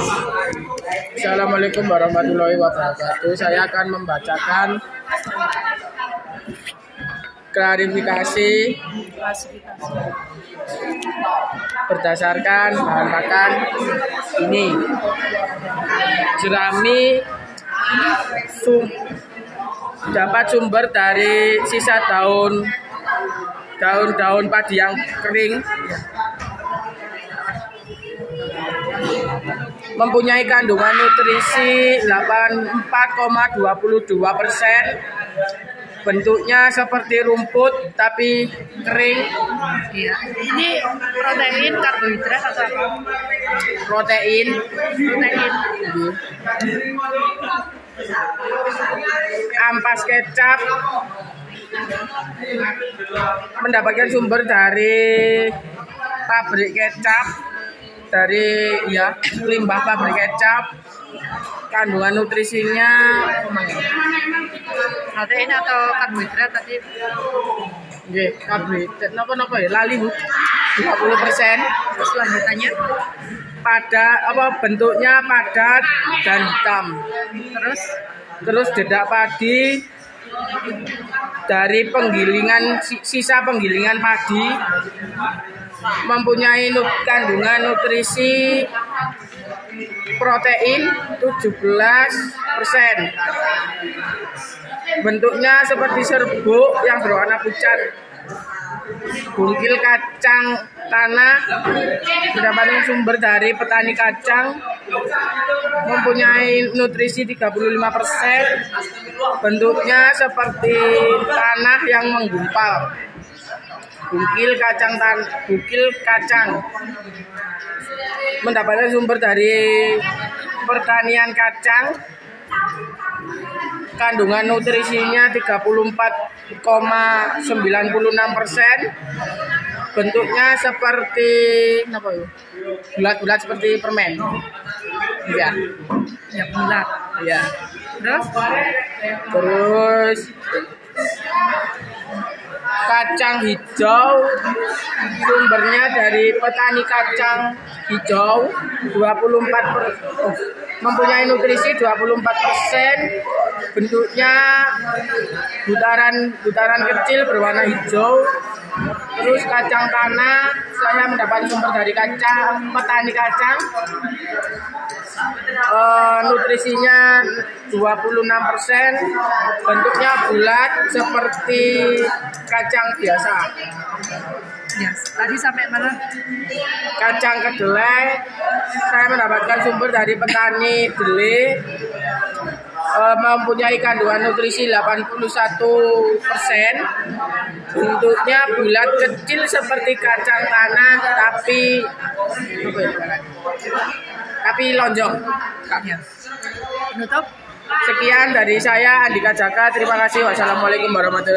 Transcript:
Assalamualaikum warahmatullahi wabarakatuh. Saya akan membacakan klarifikasi berdasarkan bahan makan ini. Jerami sum, dapat sumber dari sisa daun daun-daun padi yang kering mempunyai kandungan nutrisi 84,22 persen bentuknya seperti rumput tapi kering Iya. Ini protein, karbohidrat atau apa? protein Protein. ampas kecap mendapatkan sumber dari pabrik kecap dari ya limbah pabrik kecap kandungan nutrisinya Protein atau karbohidrat tadi? Nggih, karbohidrat napa-napa ya lali Bu. 20 persen Terus lanjutannya? pada apa bentuknya padat dan hitam Terus terus dedak padi dari penggilingan si- sisa penggilingan padi mempunyai kandungan nutrisi protein 17 persen. Bentuknya seperti serbuk yang berwarna pucat. Bungkil kacang tanah. Mendapatkan sumber dari petani kacang. Mempunyai nutrisi 35 persen. Bentuknya seperti tanah yang menggumpal bungkil kacang tan bungkil kacang. Mendapatkan sumber dari pertanian kacang. Kandungan nutrisinya 34,96 persen. Bentuknya seperti apa ya bulat-bulat seperti permen. Ya ya bulat. ya Terus? Terus kacang hijau. Sumbernya dari petani kacang hijau 24 per, oh, mempunyai nutrisi 24 persen. Bentuknya butaran butaran kecil berwarna hijau. Terus kacang tanah saya mendapat sumber dari kacang petani kacang nutrisinya 26 persen bentuknya bulat seperti kacang biasa. Ya tadi sampai mana? kacang kedelai. Saya mendapatkan sumber dari petani delay eh, mempunyai kandungan nutrisi 81 persen bentuknya bulat kecil seperti kacang tanah tapi tapi lonjong. Sekian dari saya Andika Jaka. Terima kasih. Wassalamualaikum warahmatullahi